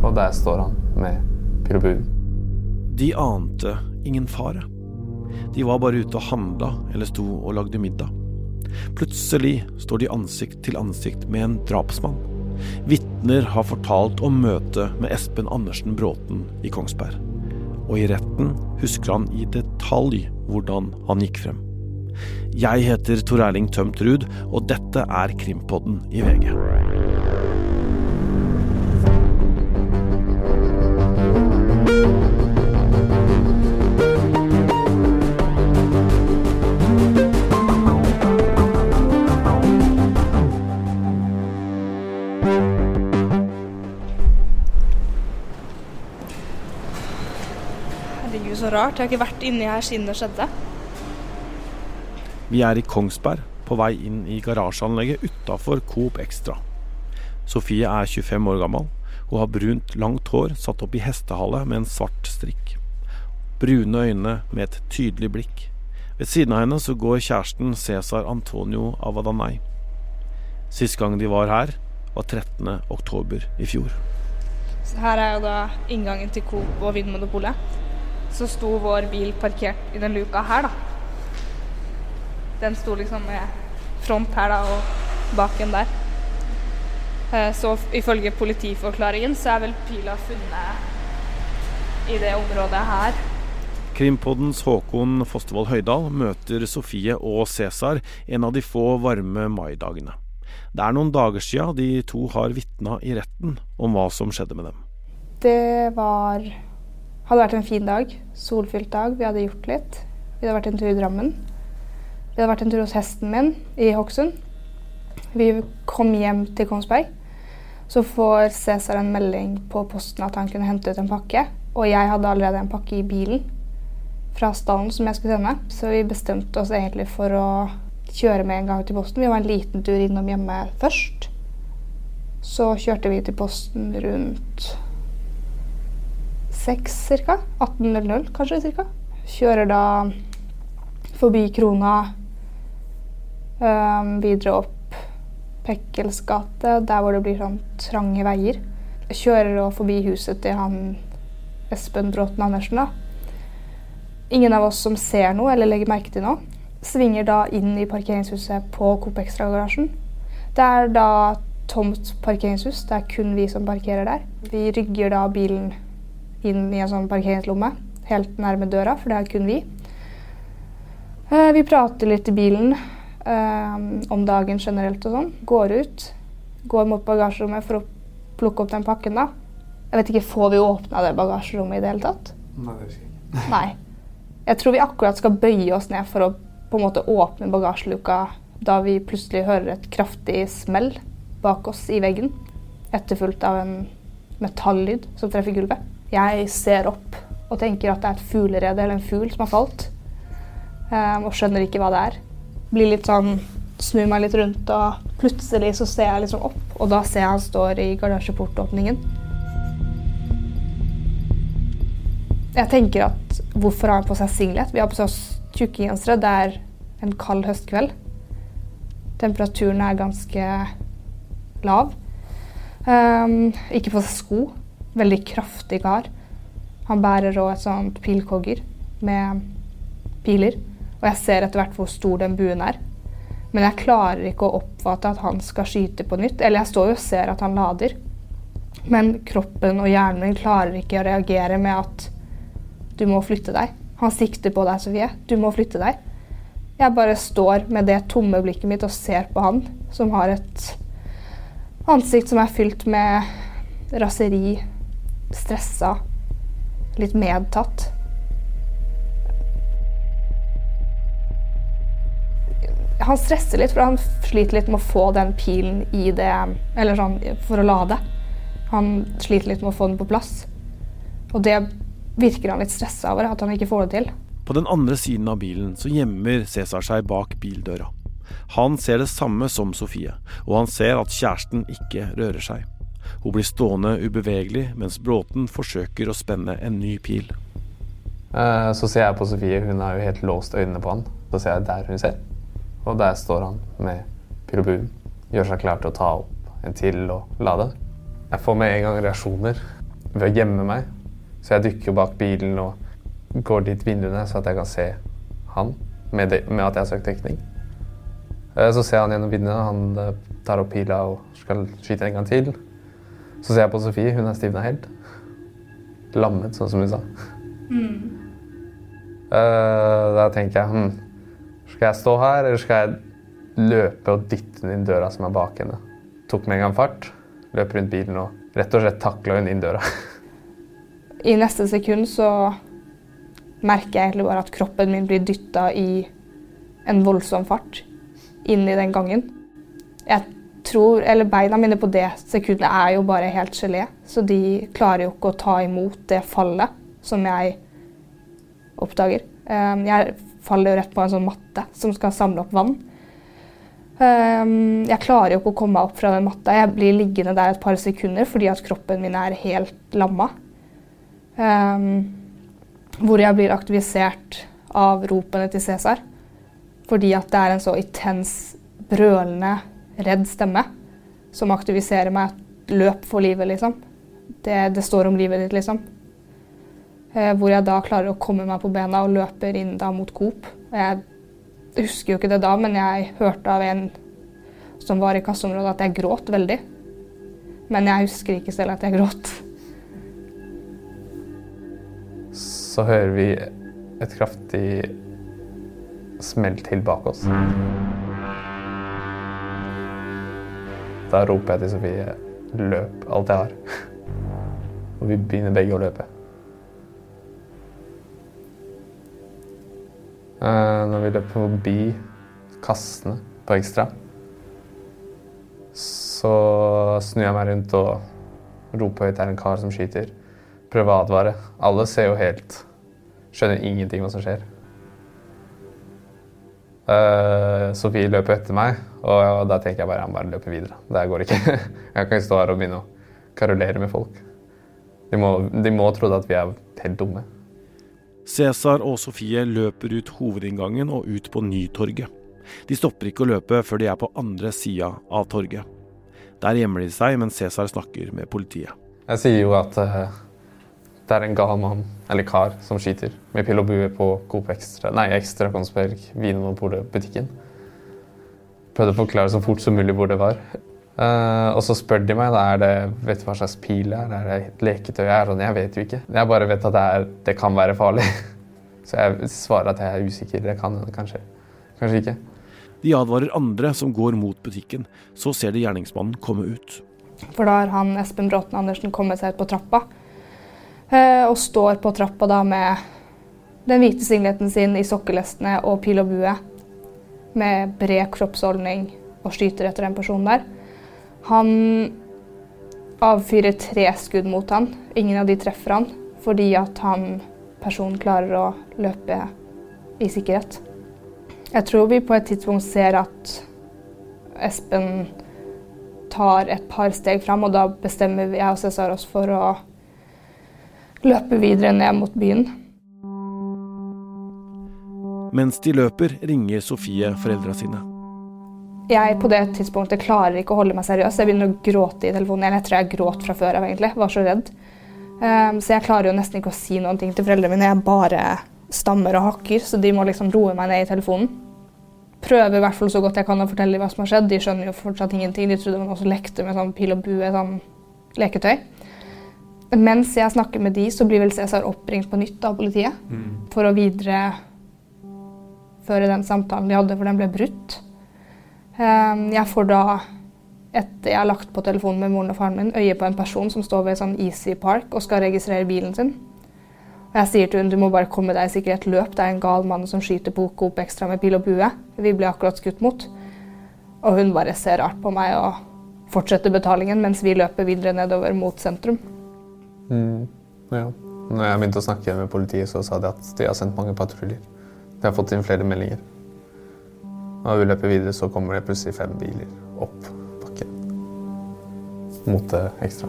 Og der står han med pil. De ante ingen fare. De var bare ute og handla eller sto og lagde middag. Plutselig står de ansikt til ansikt med en drapsmann. Vitner har fortalt om møtet med Espen Andersen Bråten i Kongsberg. Og i retten husker han i detalj hvordan han gikk frem. Jeg heter Tor Erling Tømt Ruud, og dette er Krimpodden i VG. Jeg har ikke vært inni her siden det skjedde. Vi er i Kongsberg, på vei inn i garasjeanlegget utafor Coop Extra. Sofie er 25 år gammel. Hun har brunt, langt hår satt opp i hestehale med en svart strikk. Brune øyne med et tydelig blikk. Ved siden av henne så går kjæresten Cæsar Antonio Avadanei. Sist gang de var her, var 13. oktober i fjor. Så her er jo da inngangen til Coop og Vinmonopolet. Så sto vår bil parkert i den luka her, da. Den sto liksom med front her, da, og bak en der. Eh, Så ifølge politiforklaringen så er vel pila funnet i det området her. Krimpoddens Håkon Fostervoll Høydal møter Sofie og Cæsar en av de få varme maidagene. Det er noen dager sia de to har vitna i retten om hva som skjedde med dem. Det var hadde vært en fin dag. Solfylt dag. Vi hadde gjort litt. Vi hadde vært en tur i Drammen. Vi hadde vært en tur hos hesten min i Hokksund. Vi kom hjem til Kongsberg. Så får Cæsar en melding på posten at han kunne hente ut en pakke. Og jeg hadde allerede en pakke i bilen fra stallen som jeg skulle sende. Så vi bestemte oss egentlig for å kjøre med en gang til posten. Vi var en liten tur innom hjemme først. Så kjørte vi til posten rundt seks ca. 18.00 kanskje ca. Kjører da forbi Krona, um, videre opp Pekkels gate, der hvor det blir sånn trange veier. Kjører da forbi huset til han Espen Bråten Andersen, da. Ingen av oss som ser noe eller legger merke til noe. Svinger da inn i parkeringshuset på Coop Extra-garasjen. Det er da tomt parkeringshus. Det er kun vi som parkerer der. Vi rygger da bilen inn i en sånn parkeringslomme helt nærme døra, for det er kun vi. Eh, Vi prater litt i bilen eh, om dagen generelt og sånn. Går ut. Går mot bagasjerommet for å plukke opp den pakken, da. Jeg vet ikke, Får vi åpna det bagasjerommet i det hele tatt? Nei, det ikke. Nei. Jeg tror vi akkurat skal bøye oss ned for å på en måte åpne bagasjeluka da vi plutselig hører et kraftig smell bak oss i veggen. Etterfulgt av en metallyd som treffer gulvet. Jeg ser opp og tenker at det er et fuglerede eller en fugl som har falt. Um, og skjønner ikke hva det er. Blir litt sånn, Snur meg litt rundt, og plutselig så ser jeg liksom opp, og da ser jeg han står i garasjeportåpningen. Jeg tenker at hvorfor har han på seg singlet? Vi har på oss tjukke gensere. Det er en kald høstkveld. Temperaturen er ganske lav. Um, ikke på seg sko. Veldig kraftig kar. Han bærer òg et sånt pilkogger med piler. Og jeg ser etter hvert hvor stor den buen er. Men jeg klarer ikke å oppfatte at han skal skyte på nytt. Eller jeg står jo og ser at han lader. Men kroppen og hjernen min klarer ikke å reagere med at du må flytte deg. Han sikter på deg, Sofie. Du må flytte deg. Jeg bare står med det tomme blikket mitt og ser på han, som har et ansikt som er fylt med raseri, stressa, litt medtatt. Han stresser litt, for han sliter litt med å få den pilen i det Eller sånn for å lade. Han sliter litt med å få den på plass. Og det virker han litt stressa over, at han ikke får det til. På den andre siden av bilen så gjemmer Cæsar seg bak bildøra. Han ser det samme som Sofie, og han ser at kjæresten ikke rører seg. Hun blir stående ubevegelig mens Bråten forsøker å spenne en ny pil. Eh, Så ser jeg på Sofie, hun har jo helt låst øynene på han. Så ser jeg der hun ser. Og der står han med pil og bue. Gjør seg klar til å ta opp en til og lade. Jeg får med en gang reaksjoner. ved å gjemme meg. Så jeg dykker bak bilen og går dit vinduene, så at jeg kan se han med, det, med at jeg har søkt dekning. Eh, så ser jeg han gjennom vinduet, han eh, tar opp pila og skal skyte en gang til. Så ser jeg på Sofie, hun er stivna helt. Lammet, sånn som hun sa. Mm. Da tenker jeg hm, skal jeg stå her, eller skal jeg løpe og dytte henne inn døra som er bak henne? Tok med en gang fart, løp rundt bilen og rett og slett takla hun inn døra. I neste sekund så merker jeg egentlig bare at kroppen min blir dytta i en voldsom fart inn i den gangen. Jeg tror, eller Beina mine på det sekundet er jo bare helt gelé, så de klarer jo ikke å ta imot det fallet som jeg oppdager. Ehm, jeg faller jo rett på en sånn matte som skal samle opp vann. Ehm, jeg klarer jo ikke å komme meg opp fra den matta. Jeg blir liggende der et par sekunder fordi at kroppen min er helt lamma. Ehm, hvor jeg blir aktivisert av ropene til Cæsar. Fordi at det er en så intens, brølende, redd stemme som aktiviserer meg. Løp for livet, liksom. Det, det står om livet ditt, liksom. Eh, hvor jeg da klarer å komme meg på bena og løper inn da mot Coop. Jeg husker jo ikke det da, men jeg hørte av en som var i kasseområdet at jeg gråt veldig. Men jeg husker ikke selv at jeg gråt. Så hører vi et kraftig smell til bak oss. Da roper jeg til Sofie 'løp alt jeg har'. Og vi begynner begge å løpe. Uh, når vi løper forbi kassene på Ekstra, så snur jeg meg rundt og roper høyt det er en kar som skyter. Prøver å advare. Alle ser jo helt Skjønner ingenting hva som skjer. Uh, Sofie løper etter meg, og da tenker jeg bare han bare løper videre. Det går ikke. Jeg kan ikke stå her og begynne å karolere med folk. De må, de må tro at vi er helt dumme. Cæsar og Sofie løper ut hovedinngangen og ut på Nytorget. De stopper ikke å løpe før de er på andre sida av torget. Der gjemmer de seg mens Cæsar snakker med politiet. Jeg sier jo at uh, det er en gal mann, eller kar, som skyter med pil og bue på Coop Extra, nei, Extra Konsberg, Vinmonopolet-butikken. Prøvde å forklare så fort som mulig hvor det var. Uh, og så spør de meg da er det, vet du hva slags pil er, er det et leketøy er. Og jeg vet jo ikke. Jeg bare vet at det, er, det kan være farlig. så jeg svarer at jeg er usikker. Det kan hende, kanskje. Kanskje ikke. De advarer andre som går mot butikken. Så ser de gjerningsmannen komme ut. For da har han Espen Bråten Andersen kommet seg ut på trappa. Uh, og står på trappa da med den hvite singleten sin i sokkelestene og pil og bue. Med bred kroppsholdning og skyter etter den personen der. Han avfyrer tre skudd mot han. Ingen av de treffer han fordi at han personen klarer å løpe i sikkerhet. Jeg tror vi på et tidspunkt ser at Espen tar et par steg fram, og da bestemmer jeg og Cæsar oss for å løpe videre ned mot byen. Mens de løper, ringer Sofie foreldra sine jeg på det tidspunktet klarer ikke å holde meg seriøs. Jeg begynner å gråte i telefonen. Jeg tror jeg gråt fra før av, egentlig. Var så redd. Um, så jeg klarer jo nesten ikke å si noen ting til foreldrene mine. Jeg bare stammer og hakker, så de må liksom roe meg ned i telefonen. Prøver i hvert fall så godt jeg kan å fortelle dem hva som har skjedd. De skjønner jo fortsatt ingenting. De trodde man også lekte med sånn pil og bue, sånn leketøy. Mens jeg snakker med de, så blir vel Cæsar oppringt på nytt av politiet mm. for å videreføre den samtalen de hadde, for den ble brutt. Ehm, jeg får da, etter jeg har lagt på telefonen med moren og faren min, øye på en person som står ved sånn Easy Park og skal registrere bilen sin. Og jeg sier til hun du må bare komme deg i sikkerhet, løp, det er en gal mann som skyter på Coop Extra med pil og bue. Vi ble akkurat skutt mot. Og hun bare ser rart på meg og fortsetter betalingen mens vi løper videre nedover mot sentrum. Mm, ja. Når jeg begynte å snakke med politiet, så sa de at de har sendt mange patruljer. De har fått inn flere meldinger. Når vi løper videre, så kommer det plutselig fem biler opp bakken mot det ekstra.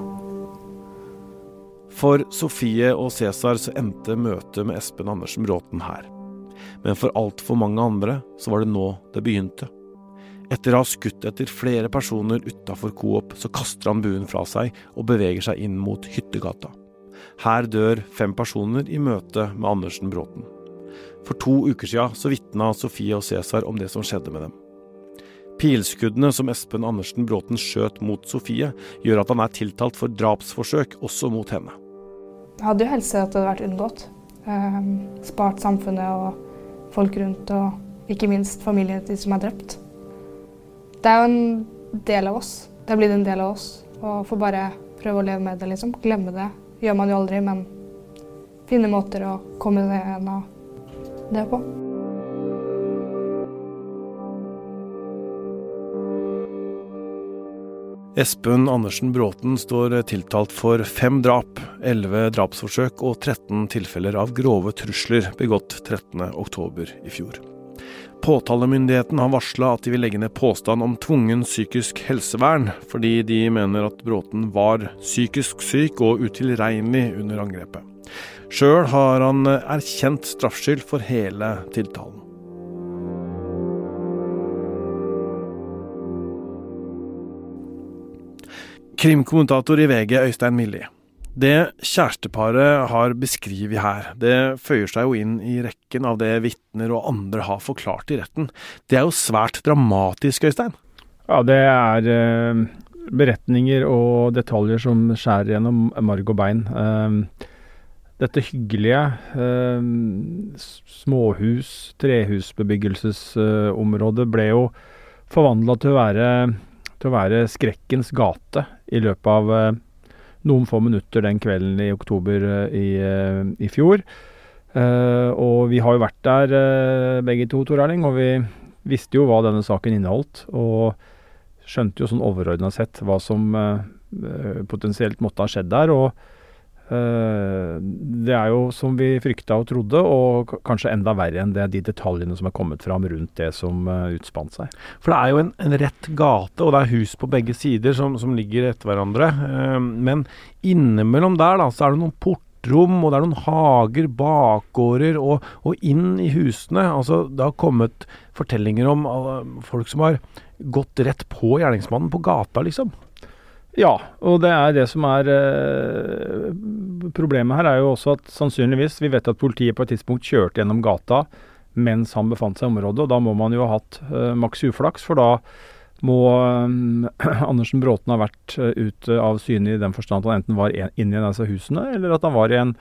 For Sofie og Cæsar så endte møtet med Espen Andersen Bråten her. Men for altfor mange andre så var det nå det begynte. Etter å ha skutt etter flere personer utafor Coop, så kaster han buen fra seg og beveger seg inn mot Hyttegata. Her dør fem personer i møte med Andersen Bråten. For to uker siden så vitna Sofie og Cæsar om det som skjedde med dem. Pilskuddene som Espen Andersen Bråten skjøt mot Sofie, gjør at han er tiltalt for drapsforsøk også mot henne. Jeg hadde jo helst sett at det hadde vært unngått. Eh, spart samfunnet og folk rundt, og ikke minst familien til de som er drept. Det er jo en del av oss. Det er blitt en del av oss. Og får bare prøve å leve med det, liksom. Glemme det. Gjør man jo aldri, men finne måter å komme seg gjennom det på. Espen Andersen Bråten står tiltalt for fem drap, elleve drapsforsøk og 13 tilfeller av grove trusler begått 13.10 i fjor. Påtalemyndigheten har varsla at de vil legge ned påstand om tvungen psykisk helsevern, fordi de mener at Bråten var psykisk syk og utilregnelig under angrepet. Sjøl har han erkjent straffskyld for hele tiltalen. Krimkommentator i VG, Øystein Millie. Det kjæresteparet har beskrevet her, det føyer seg jo inn i rekken av det vitner og andre har forklart i retten. Det er jo svært dramatisk, Øystein? Ja, det er eh, beretninger og detaljer som skjærer gjennom marg og bein. Eh, dette hyggelige eh, småhus, trehusbebyggelsesområdet ble jo forvandla til, til, å være skrekkens gate i løpet av eh, noen få minutter den kvelden i oktober eh, i, eh, i fjor. Eh, og vi har jo vært der uh, begge to, Tor Erling, og vi visste jo hva denne saken inneholdt. Og skjønte jo sånn overordna sett hva som potensielt måtte ha skjedd der. Og Eh, det er jo som vi frykta og trodde, og kanskje enda verre enn det, de detaljene som er kommet fram rundt det som uh, utspant seg. For det er jo en, en, rett gate, og det er hus på begge sider som, som ligger etter hverandre. Uh, men innimellom der da, så er det noen portrom, og det er noen hager, bakgårder, og, og inn i husene. Altså, det har kommet fortellinger om folk som har gått rett på gjerningsmannen på gata, liksom. Ja, og det er det som er eh, Problemet her er jo også at sannsynligvis Vi vet at politiet på et tidspunkt kjørte gjennom gata mens han befant seg i området, og da må man jo ha hatt eh, maks uflaks, for da må eh, Andersen Bråten ha vært ute av syne i den forstand at han enten var en, inne i disse husene, eller at han var i en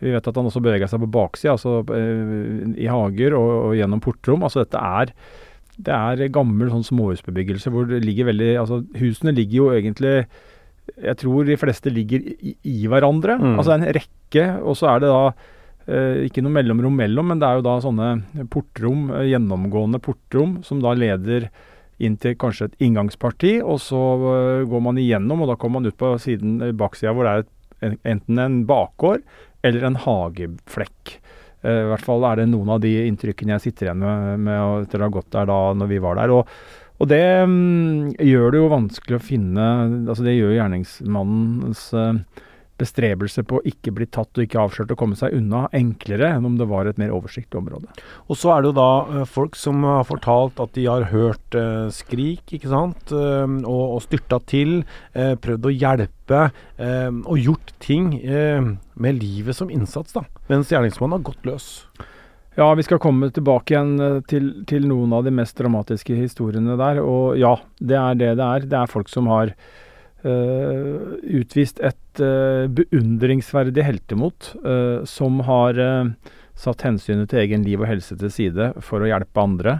Vi vet at han også bevega seg på baksida, altså i hager og, og gjennom portrom. Altså dette er det er gammel sånn småhusbebyggelse hvor det ligger veldig Altså husene ligger jo egentlig Jeg tror de fleste ligger i, i hverandre. Mm. Altså en rekke, og så er det da eh, ikke noe mellomrom mellom, men det er jo da sånne portrom, eh, gjennomgående portrom, som da leder inn til kanskje et inngangsparti, og så eh, går man igjennom, og da kommer man ut på siden baksida hvor det er et, enten en bakgård eller en hageflekk. Eh, I hvert fall er det noen av de inntrykkene jeg sitter igjen med, med etter å ha gått der da når vi var der. Og, og det um, gjør det jo vanskelig å finne altså Det gjør gjerningsmannens uh, bestrebelse på å ikke bli tatt og ikke avslørt og komme seg unna enklere enn om det var et mer oversiktlig område. Og så er det jo da uh, folk som har fortalt at de har hørt uh, skrik, ikke sant, uh, og, og styrta til, prøvd å hjelpe og gjort ting med livet som innsats, da, mens gjerningsmannen har gått løs. Ja, vi skal komme tilbake igjen til, til, noen av de mest dramatiske historiene der. Og ja, det er det det er. Det er folk som har Uh, utvist et uh, beundringsverdig heltemot, uh, som har satt hensynet til egen liv og helse til side for å hjelpe andre.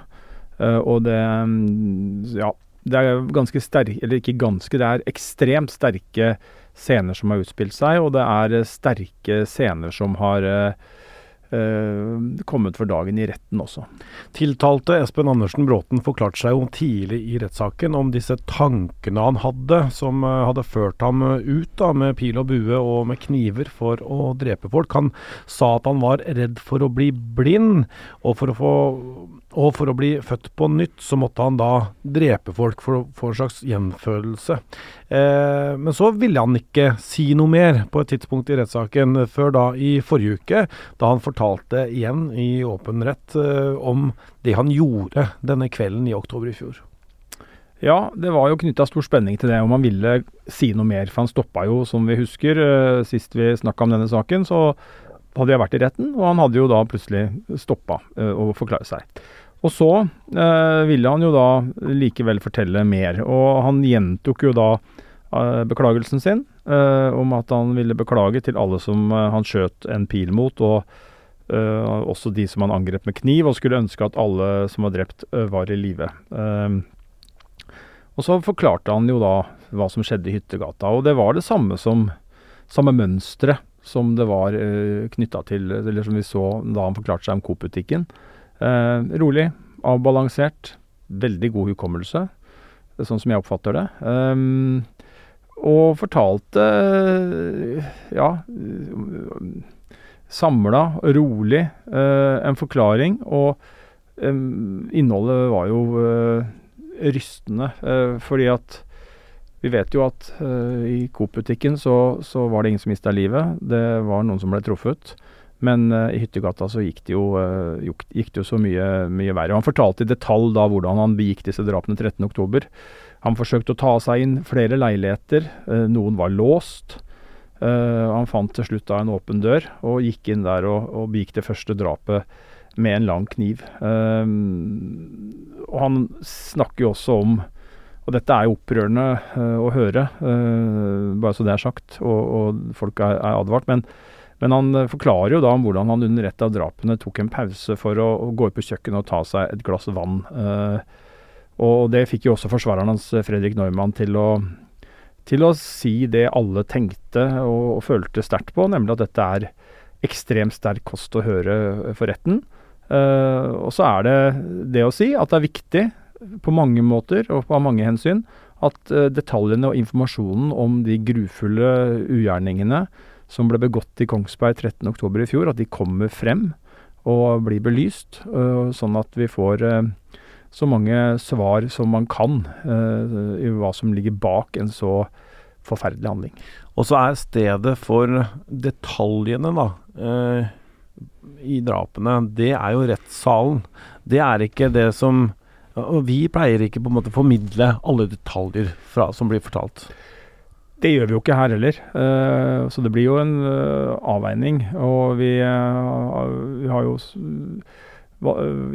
og det um, Ja, det er ganske sterke Eller ikke ganske, det er ekstremt sterke scener som har utspilt seg, og det er sterke scener som har eh, kommet for dagen i retten også. Tiltalte Espen Andersen Bråten forklarte seg jo tidlig i rettssaken om disse tankene han hadde, som eh, hadde ført ham ut da, med pil og bue og med kniver for å drepe folk. Han sa at han var redd for å bli blind, og for å få og for å bli født på nytt, så måtte han da drepe folk for få en slags gjenfølelse. Eh, men så ville han ikke si noe mer på et tidspunkt i rettssaken, før da i forrige uke, da han fortalte igjen i åpen rett eh, om det han gjorde denne kvelden i oktober i fjor. Ja, det var jo knytta stor spenning til det om han ville si noe mer. For han stoppa jo, som vi husker, uh, sist vi snakka om denne saken, så hadde jeg vært i retten, og han hadde jo da plutselig stoppa uh, å forklare seg. Og så uh, ville han jo da likevel fortelle mer, og han gjentok jo da beklagelsen sin om at han ville beklage til alle som han skjøt en pil mot, og også de som han angrep med kniv, og skulle ønske at alle som var drept, var i live. Uh, og så forklarte han jo da hva som skjedde i Hyttegata, og det var det samme som samme mønstre som det var eh, knytta til, eller som vi så da han forklarte seg om Coop-butikken. Eh, rolig, avbalansert, veldig god hukommelse, sånn som jeg oppfatter det. Eh, og fortalte, ja Samla, rolig, uh, en forklaring. Og um, innholdet var jo rystende. Eh, fordi at vi vet jo at uh, i Coop-butikken så, så, var det ingen som mista livet. Det var noen som ble truffet. Men uh, i Hyttegata så gikk det jo, uh, gikk det jo så mye, mye verre. Han fortalte i detalj da hvordan han begikk disse drapene 13.10. Han forsøkte å ta seg inn flere leiligheter. noen var låst. han fant til slutt da en åpen dør og gikk inn der og, og begikk det første drapet med en lang kniv. Og han snakker jo også om og dette er jo opprørende uh, å høre, uh, bare så det er sagt, og, og folk er, er advart. Men, men, han forklarer jo da om hvordan han under et av drapene tok en pause for å, å gå ut på kjøkkenet og ta seg et glass vann. Uh, og det fikk jo også forsvareren hans, Fredrik Neumann, til å, til å si det alle tenkte og, og følte sterkt på, nemlig at dette er ekstremt sterk kost å høre for retten. Uh, og så er det det å si at det er viktig på mange måter og på mange hensyn at uh, detaljene og informasjonen om de grufulle ugjerningene som ble begått i Kongsberg 13.10 i fjor, at de kommer frem og blir belyst, uh, sånn at vi får så mange svar som man kan i hva som ligger bak en så forferdelig handling. Og så er stedet for detaljene, da i drapene, det er jo rettssalen. Det er ikke det som Og vi pleier ikke på en måte formidle alle detaljer fra, som blir fortalt. Det gjør vi jo ikke her heller. Uh, så det blir jo en uh, avveining. Og vi, uh, vi har jo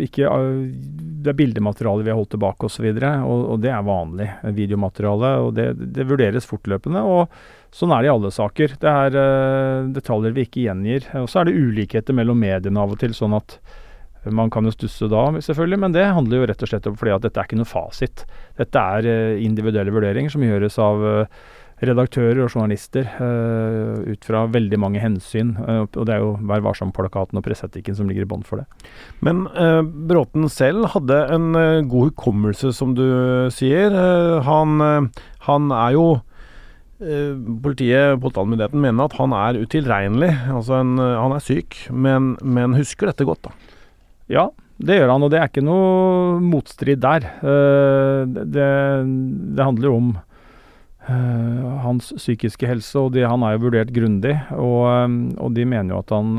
ikke Det er bildemateriale vi har holdt tilbake osv., og, og, og det er vanlig videomateriale. og det, det vurderes fortløpende. og Sånn er det i alle saker. Det er detaljer vi ikke gjengir. Og så er det ulikheter mellom mediene av og til, sånn at man kan jo stusse da, selvfølgelig, men det handler jo rett og slett om fordi at dette er ikke noe fasit. Dette er uh, individuelle vurderinger som gjøres av uh, redaktører og journalister ut fra veldig mange hensyn. og det er jo Vær varsom-plakaten og presseetikken som ligger i bånn for det. Men Bråten selv hadde en god hukommelse, som du sier. han, han er jo Eh, politiet, påtalemyndigheten, mener at han er utilregnelig. Altså en, eh, han er syk, men, men, husker dette godt, da. Ja, det gjør han, og det er ikke noe motstrid der. Eh, det, det handler jo om hans psykiske helse, og de, han er jo vurdert grundig. Og, og, de mener jo at han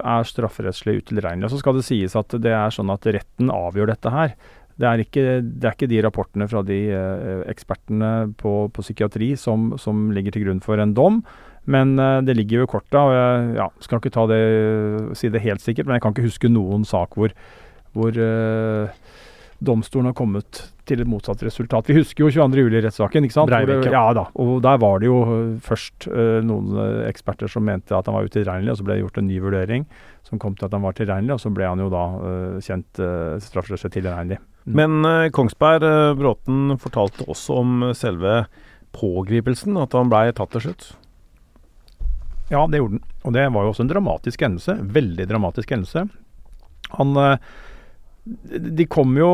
er strafferettslig utilregnelig. Så skal det sies at det er sånn at retten avgjør dette her. Det er, ikke, det er ikke de rapportene fra de eh, ekspertene på, på psykiatri som, som, ligger til grunn for en dom, men eh, det ligger jo i korta. og Jeg ja, skal ikke ta det, si det helt sikkert, men jeg kan ikke huske noen sak hvor, hvor eh, domstolen har kommet til et motsatt resultat. Vi husker jo 22.07-rettssaken. ikke sant? Breivik, ja. ja da, og Der var det jo først eh, noen eksperter som mente at han var utilregnelig, og så ble det gjort en ny vurdering som kom til at han var tilregnelig, og så ble han jo da eh, kjent strafferettslig tilregnelig. Men uh, Kongsberg, Bråten fortalte også om selve pågripelsen, at han blei tatt til slutt. Ja, det gjorde han. Og det var jo også en dramatisk hendelse. Veldig dramatisk hendelse. Han uh, De kom jo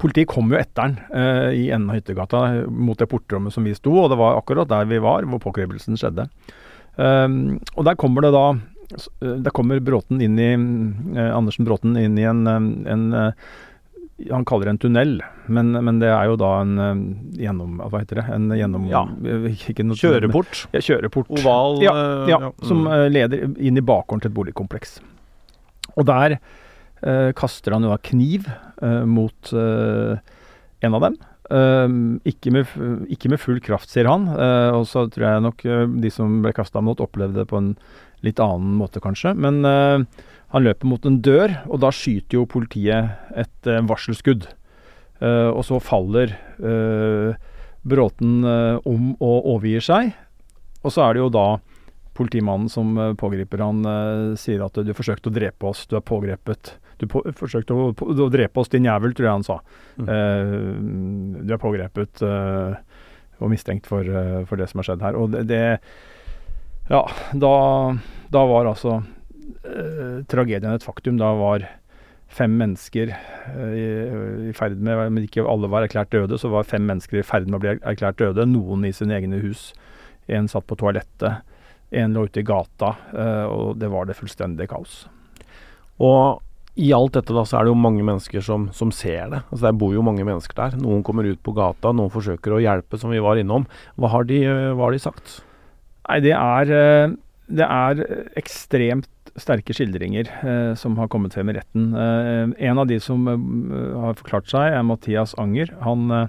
Politiet kom jo etter han eh, i enden av Hyttegata mot det portrommet som vi sto, og det var akkurat der vi var hvor pågripelsen skjedde. Um, og der kommer det da Der kommer Bråten inn i Andersen Bråten inn i en, en han kaller det en tunnel, men, men, det er jo da en uh, gjennom... Hva heter det? En gjennom... Ja. Noe, kjøreport. Ja, kjøreport. Oval. Ja, eh, ja, ja. som uh, leder inn i bakgården til et boligkompleks. Og der uh, kaster han jo da kniv mot en av dem. Ikke, med, ikke, med, full kraft, sier han. Og så tror jeg nok de som ble kasta mot, opplevde det på en litt annen måte, kanskje. Men han løper mot en dør, og da skyter jo politiet et varselskudd. og så faller Bråten om og overgir seg. Og så er det jo da politimannen som pågriper han, sier at du forsøkte å drepe oss, du er pågrepet. Du på, forsøkte å, å, drepe oss, din jævel, tror jeg han sa. Mm. Uh, du er pågrepet uh, og mistenkt for, uh, for, det som har skjedd her. Og det, det Ja, da, da, var altså tragedien et faktum. Da var fem mennesker i, i, ferd med Men ikke alle var erklært døde, så var fem mennesker i ferd med å bli erklært døde. Noen i sine egne hus. En satt på toalettet. En lå ute i gata, og det var det fullstendige kaos. Og i alt dette da, så er det jo mange mennesker som, som, ser det. Altså Der bor jo mange mennesker der. Noen kommer ut på gata, noen forsøker å hjelpe, som vi var innom. Hva har de, hva har de sagt? Nei, det er, eh, det er ekstremt sterke skildringer eh, som har kommet frem i retten. Eh, en av de som eh, har forklart seg, er Mathias Anger. Han eh,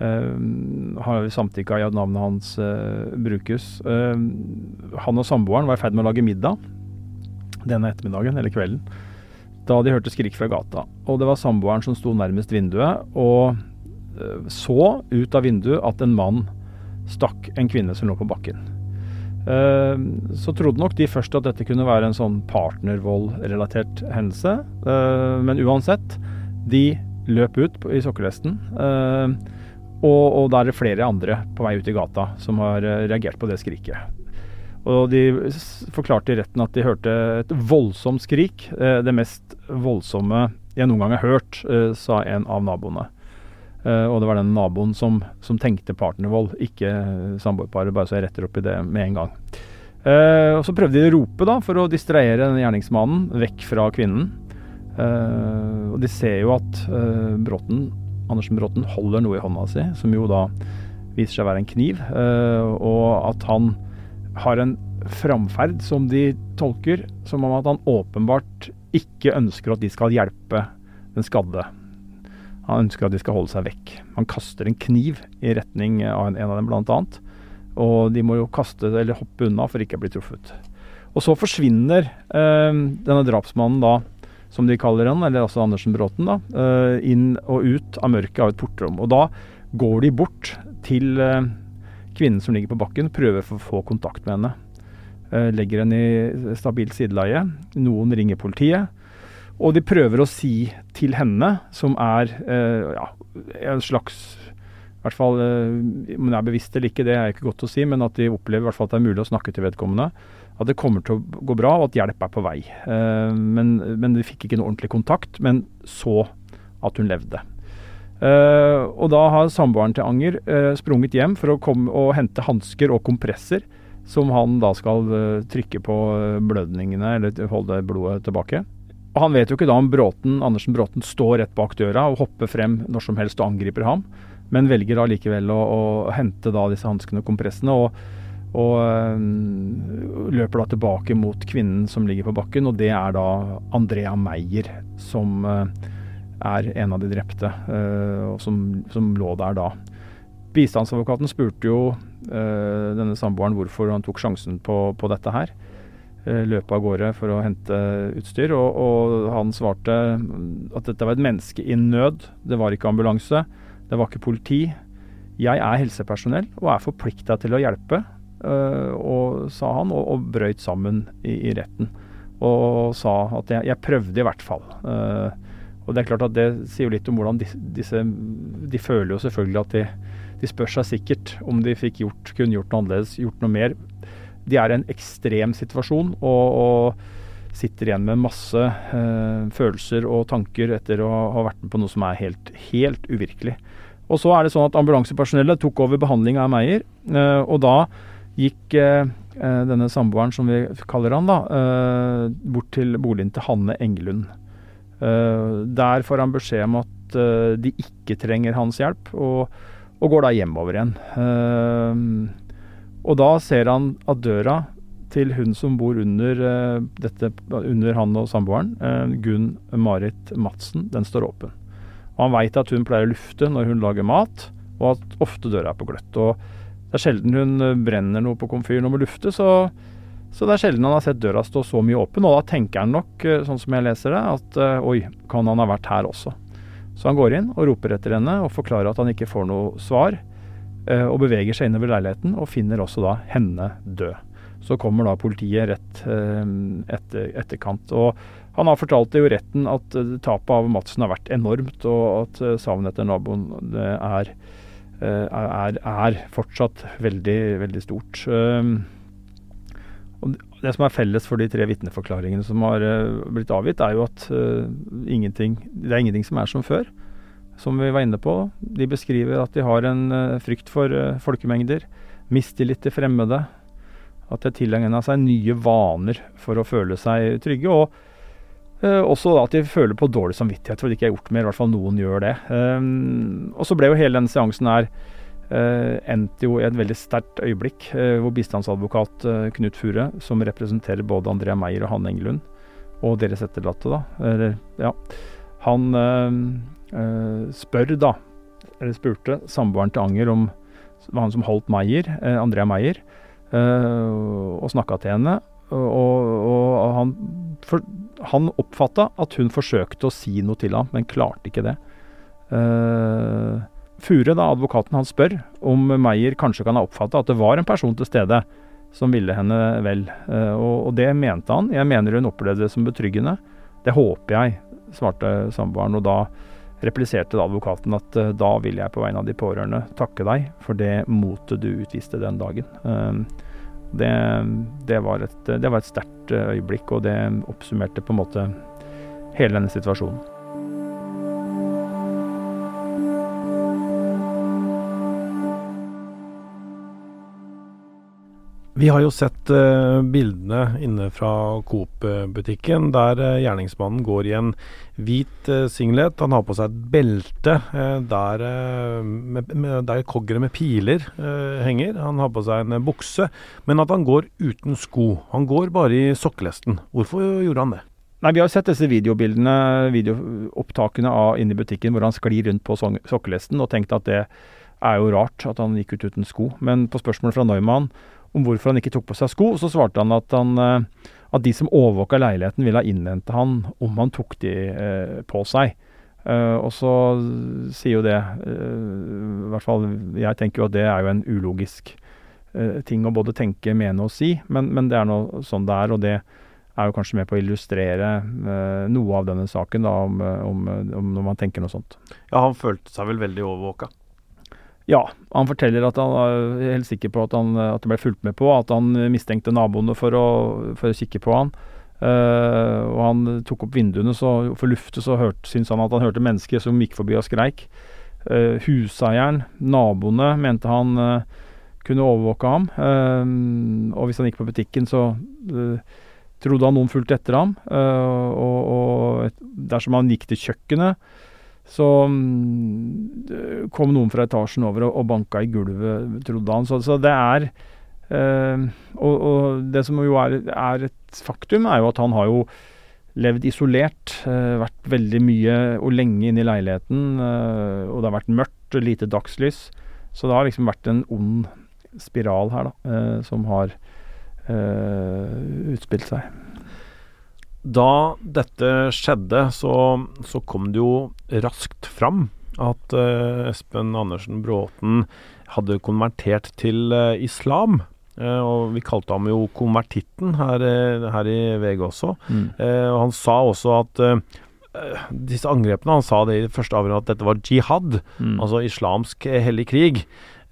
har samtykka i at navnet hans brukes. han og samboeren var i ferd med å lage middag denne ettermiddagen, eller kvelden da de hørte skrik fra gata. Og det var samboeren som sto nærmest vinduet, og så ut av vinduet at en mann stakk en kvinne som lå på bakken. Eh, så trodde nok de først at dette kunne være en sånn partnervoldrelatert hendelse. Eh, men uansett, de løp ut i sokkelvesten. Og, og da er det flere andre på vei ut i gata som har reagert på det skriket. Og de forklarte i retten at de hørte et voldsomt skrik. Eh, det mest voldsomme jeg noen gang har hørt, eh, sa en av naboene. Eh, og det var den naboen som, som tenkte partnervold, ikke samboerparet. Bare så jeg retter opp i det med en gang. Og Så prøvde de å rope da, for å distrahere gjerningsmannen vekk fra kvinnen. Og de ser jo at Bråten, Andersen Bråten holder noe i hånda si, som jo da viser seg å være en kniv. Og at han har en framferd som de tolker som om at han åpenbart ikke ønsker at de skal hjelpe den skadde. Han ønsker at de skal holde seg vekk. Han kaster en kniv i retning av en, av dem, annet. Og de må jo kaste eller hoppe unna for ikke å bli truffet. Og så forsvinner eh, denne drapsmannen da, som de kaller han, eller altså Andersen Bråten, da, eh, inn og ut av mørket av et portrom. Og da går de bort til eh, kvinnen som ligger på bakken, prøver for å få kontakt med henne. Eh, legger henne i stabilt sideleie. Noen ringer politiet. Og de prøver å si til henne, som er eh, ja, en slags i hvert fall, eh, Om hun er bevisst eller ikke, det er ikke godt å si, men at de opplever i hvert fall at det er mulig å snakke til vedkommende. At det kommer til å gå bra, og at hjelp er på vei. Men, men de fikk ikke noe ordentlig kontakt, men så at hun levde. Eh, og da har samboeren til Anger uh, sprunget hjem for å komme og hente hansker og kompresser, som han da skal uh, trykke på blødningene, eller holde blodet tilbake. Og Han vet jo ikke da om Bråten, Andersen Bråten står rett bak døra og hopper frem når som helst og angriper ham, men velger da likevel å, å hente da disse hanskene og kompressene. og og løper da tilbake mot kvinnen som ligger på bakken, og det er da Andrea Meyer som er en av de drepte, øh, og som, som, lå der da. Bistandsadvokaten spurte jo uh, denne samboeren hvorfor han tok sjansen på, på dette her. Uh, løpe av gårde for å hente utstyr, og, og, han svarte at dette var et menneske i nød. Det var ikke ambulanse, det var ikke politi. Jeg er helsepersonell og er forplikta til å hjelpe, uh, og, sa han, og, og brøyt sammen i, i, retten. Og sa at jeg, jeg prøvde i hvert fall. Uh, og Det er klart at det sier jo litt om hvordan disse, De føler jo selvfølgelig at de, de spør seg sikkert om de fikk gjort, kunne gjort noe annerledes, gjort noe mer. De er i en ekstrem situasjon og, og sitter igjen med masse eh, følelser og tanker etter å ha vært med på noe som er helt, helt uvirkelig. Og så er det sånn at Ambulansepersonellet tok over behandling av Meyer, eh, og da gikk eh, denne samboeren, som vi kaller han, da, bort til boligen til Hanne Engelund. Uh, der får han beskjed om at de ikke trenger hans hjelp, og, og går da hjemover igjen. Uh, og da ser han at døra til hun som bor under, dette, under han og samboeren, Gunn Marit Madsen, den står åpen. Og han veit at hun pleier å lufte når hun lager mat, og at ofte døra er på gløtt. Og det er sjelden hun eh, brenner noe på komfyren og må lufte, så, så, det er sjelden han har sett døra stå så mye åpen. Og da tenker han nok, sånn som jeg leser det, at oi, kan han ha vært her også? Så han går inn og roper etter henne og forklarer at han ikke får noe svar. Og beveger seg innover leiligheten og finner også da henne død. Så kommer da politiet rett etter, etterkant. Og han har fortalt det jo retten at uh, tapet av Madsen har vært enormt, og at savnet etter naboen er, er, er, fortsatt veldig, veldig stort. Og det som er felles for de tre vitneforklaringene som har blitt avgitt, er jo at det er ingenting som er som før. Som vi var inne på. De beskriver at de har en frykt for folkemengder, mistillit til fremmede. At de har tilegna seg nye vaner for å føle seg trygge. og Uh, også at de føler på dårlig samvittighet for at de ikke har gjort mer. I hvert fall noen gjør det. Um, og så ble jo hele denne seansen her uh, endt jo i et veldig sterkt øyeblikk, uh, hvor bistandsadvokat Knut Fure, som representerer både Andrea Meyer og Hanne Engelund, og deres etterlatte, da, eller, ja, han spør da, eller spurte samboeren til Anger om han som holdt Meyer, Andrea Meyer, og snakka til henne. Og, og han, for, han oppfatta at hun forsøkte å si noe til ham, men klarte ikke det. Uh, Fure, da, advokaten, han spør om Meyer kanskje kan ha oppfatta at det var en person til stede som ville henne vel. Uh, og, og, det mente han. Jeg mener hun opplevde det som betryggende. Det håper jeg, svarte samboeren. Og da repliserte da advokaten at uh, da vil jeg på vegne av de pårørende takke deg for det motet du utviste den dagen. Uh, det, det, var et, det var et sterkt eh, øyeblikk, og det oppsummerte på en måte hele denne situasjonen. Vi har jo sett uh, bildene inne fra Coop-butikken, der uh, gjerningsmannen går i en hvit uh, singlet. Han har på seg et belte der, med, med, der koggere med piler henger. Han har på seg en bukse, men at han går uten sko. Han går bare i sokkelesten. Hvorfor gjorde han det? Nei, Vi har sett disse videobildene, videoopptakene av i butikken hvor han sklir rundt på sokkelesten, og tenkt at det er jo rart at han gikk ut uten sko. Men på spørsmålet fra Neumann om hvorfor han ikke tok på seg sko. Så svarte han at, han, eh, at de som overvåka leiligheten, ville ha innhente han om han tok de eh, på seg. Uh, og så sier jo det uh, I hvert fall jeg tenker jo at det er jo en ulogisk uh, ting å både tenke, mene og si, men, men det er noe sånn det er. Og det er jo kanskje med på å illustrere noe av denne saken, da, om, om, om, når man tenker noe sånt. Ja, han følte seg vel veldig overvåka? Ja, han forteller at han er helt sikker på at, han, at det ble fulgt med på, at han mistenkte naboene for å, for å kikke på han. Uh, og han tok opp vinduene, så for luftet så syntes han at han hørte mennesker som gikk forbi og skreik. Uh, huseieren, naboene, mente han uh, kunne overvåke ham. og hvis han gikk på butikken, så trodde han noen fulgte etter ham. og, og dersom han gikk til kjøkkenet, så um, kom noen fra etasjen over og, og banka i gulvet, trodde han. Så, så det er uh, og, og, det som jo er, er, et faktum, er jo at han har jo levd isolert. Uh, vært veldig mye og lenge inne i leiligheten. Uh, og det har vært mørkt og lite dagslys. Så det har liksom vært en ond spiral her, da, som har utspilt seg. Da dette skjedde, så, så kom det jo raskt fram at uh, Espen Andersen Bråten hadde konvertert til uh, islam. Uh, og vi kalte ham jo konvertitten her, her i VG også. Mm. og han sa også at disse angrepene Han sa det i første avhøret at dette var jihad, mm. altså islamsk hellig krig.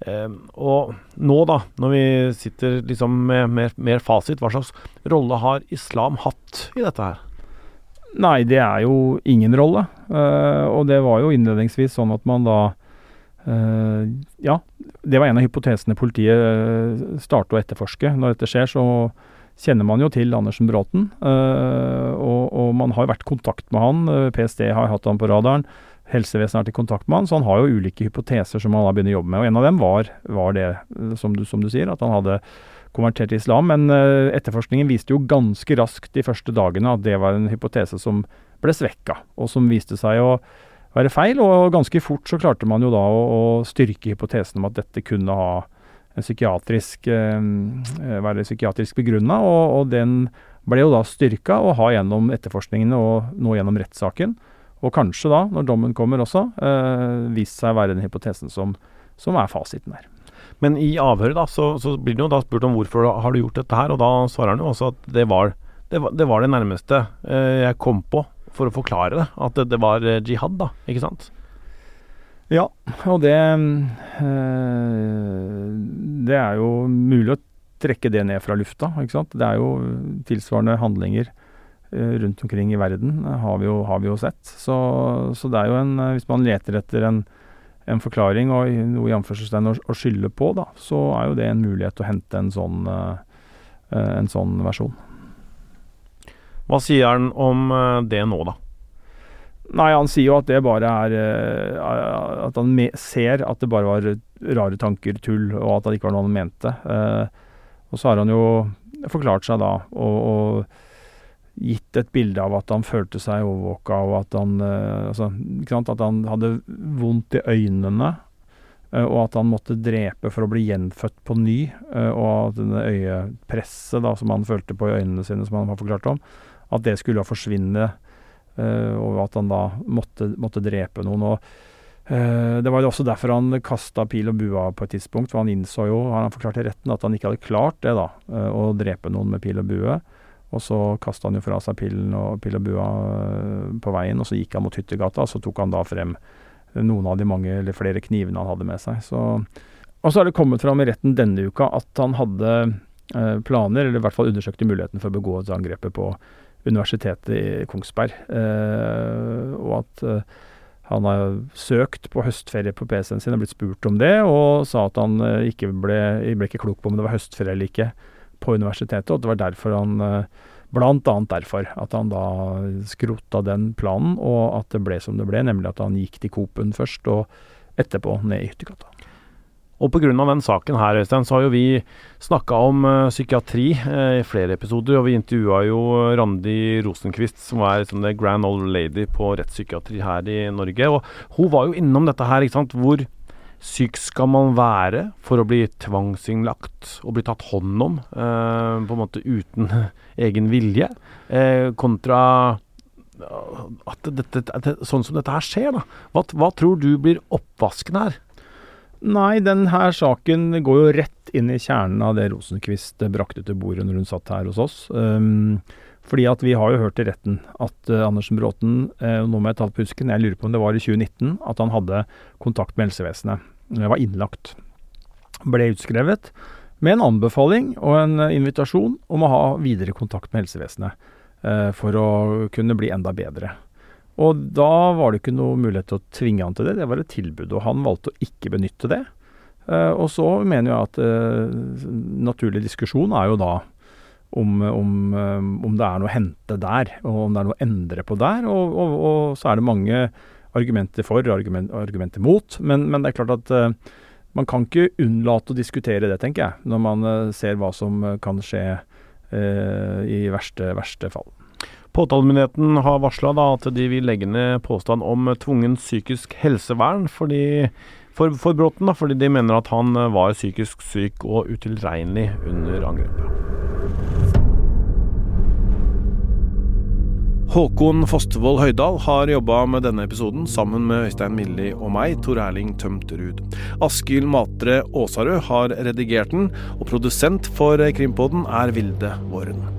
Eh, og nå, da, når vi sitter liksom med mer, mer, fasit, hva slags rolle har islam hatt i dette her? Nei, det er jo ingen rolle. Uh, og det var jo innledningsvis sånn at man da uh, Ja, det var en av hypotesene politiet uh, startet å etterforske. Når dette skjer, så kjenner man jo til Andersen Bråten. Og, og, man har jo vært i kontakt med han. PST har hatt han på radaren helsevesenet har vært i kontakt med han, så han har jo ulike hypoteser som han har begynt å jobbe med. og En av dem var, var det, som du, som du, sier, at han hadde konvertert til islam. Men uh, etterforskningen viste jo ganske raskt de første dagene at det var en hypotese som ble svekka, og som viste seg å være feil. Og ganske fort så klarte man jo da å, å styrke hypotesen om at dette kunne ha en psykiatrisk, eh, være psykiatrisk begrunna, og, og, den ble jo da styrka å ha gjennom etterforskningene og nå gjennom rettssaken. Og kanskje da, når dommen kommer også, eh, vist seg å være den hypotesen som, som er fasiten her. Men i avhøret da, så, så blir det jo da spurt om hvorfor har du gjort dette her, og da svarer han jo også at det var det, var, det, var det nærmeste eh, jeg kom på for å forklare det. At det, det var eh, jihad, da. Ikke sant? Ja, og det øh, Det er jo mulig å trekke det ned fra lufta. ikke sant? Det er jo tilsvarende handlinger øh, rundt omkring i verden, har vi jo, har vi jo sett. Så, så, det er jo en Hvis man leter etter en, en forklaring og noe i anførselstegn å, å skylde på, da, så er jo det en mulighet til å hente en sånn, øh, en sånn versjon. Hva sier han om det nå, da? Nei, han sier jo at det bare er At han ser at det bare var rare tanker, tull, og at det ikke var noe han mente. Og så har han jo forklart seg da, og, og, gitt et bilde av at han følte seg overvåka, og at han, uh, altså, at han hadde vondt i øynene. og at han måtte drepe for å bli gjenfødt på ny. og at denne øyepresset da, som han følte på i øynene sine, som han har forklart om, at det skulle forsvinne Eh, og at han da måtte, måtte drepe noen. og Det var jo også derfor han kasta pil og bua på et tidspunkt, for han innså jo, han forklart i retten, at han ikke hadde klart det, da, å drepe noen med pil og bue. Og så kasta han jo fra seg pillen og pill og bua på veien, og så gikk han mot hyttegata, og så tok han da frem noen av de mange eller flere knivene han hadde med seg. Så, og så har det kommet fram i retten denne uka at han hadde planer, eller i hvert fall undersøkte muligheten for å begå et angrepet på Universitetet i Kongsberg. Eh, og at eh, han har søkt på høstferie på PC-en sin og blitt spurt om det, og sa at han eh, ikke ble, ble ikke klok på om det var høstferie eller ikke på universitetet, og det var derfor han Blant annet derfor at han da skrota den planen, og at det ble som det ble, nemlig at han gikk til Coop-en først, og etterpå ned i hyttegata. Og pga. den saken her, Øystein, så har jo vi snakka om uh, psykiatri uh, i flere episoder. Og vi intervjua jo Randi Rosenquist, som er liksom, the grand old lady på rettspsykiatri her i Norge. Og hun var jo innom dette her, ikke sant. Hvor syk skal man være for å bli tvangsinnlagt og bli tatt hånd om, eh, på en måte uten egen vilje, kontra at dette, at det, sånn som dette her skjer, da. Hva, hva tror du blir oppvasken her? Nei, denne saken går jo rett inn i kjernen av det Rosenquist brakte til bordet når hun satt her hos oss. Um, fordi at vi har jo hørt i retten at uh, Andersen Bråten, uh, nå må jeg ta på husken, jeg lurer på om det var i 2019, at han hadde kontakt med helsevesenet. Jeg var innlagt. Ble utskrevet med en anbefaling og en uh, invitasjon om å ha videre kontakt med helsevesenet for å kunne bli enda bedre. Og da var det ikke noe mulighet til å tvinge han til det, det var et tilbud. Og han valgte å ikke benytte det. Uh, og så mener jeg at uh, naturlig diskusjon er jo da om, om, um, om, det er noe å hente der, og om det er noe å endre på der. Og, og, og så er det mange argumenter for og argument, argumenter mot. Men, men, det er klart at uh, man kan ikke unnlate å diskutere det, tenker jeg, når man ser hva som kan skje i verste, verste fall. Påtalemyndigheten har varsla at de vil legge ned påstand om tvungen psykisk helsevern fordi, for, for Bråten, da, fordi de mener at han var psykisk syk og utilregnelig under angrepet. Håkon Fostervoll Høydal har jobba med denne episoden sammen med Øystein Milli og meg, Tor Erling Tømterud. Askild Matre Aasarød har redigert den, og produsent for Krimpodden er Vilde Våren.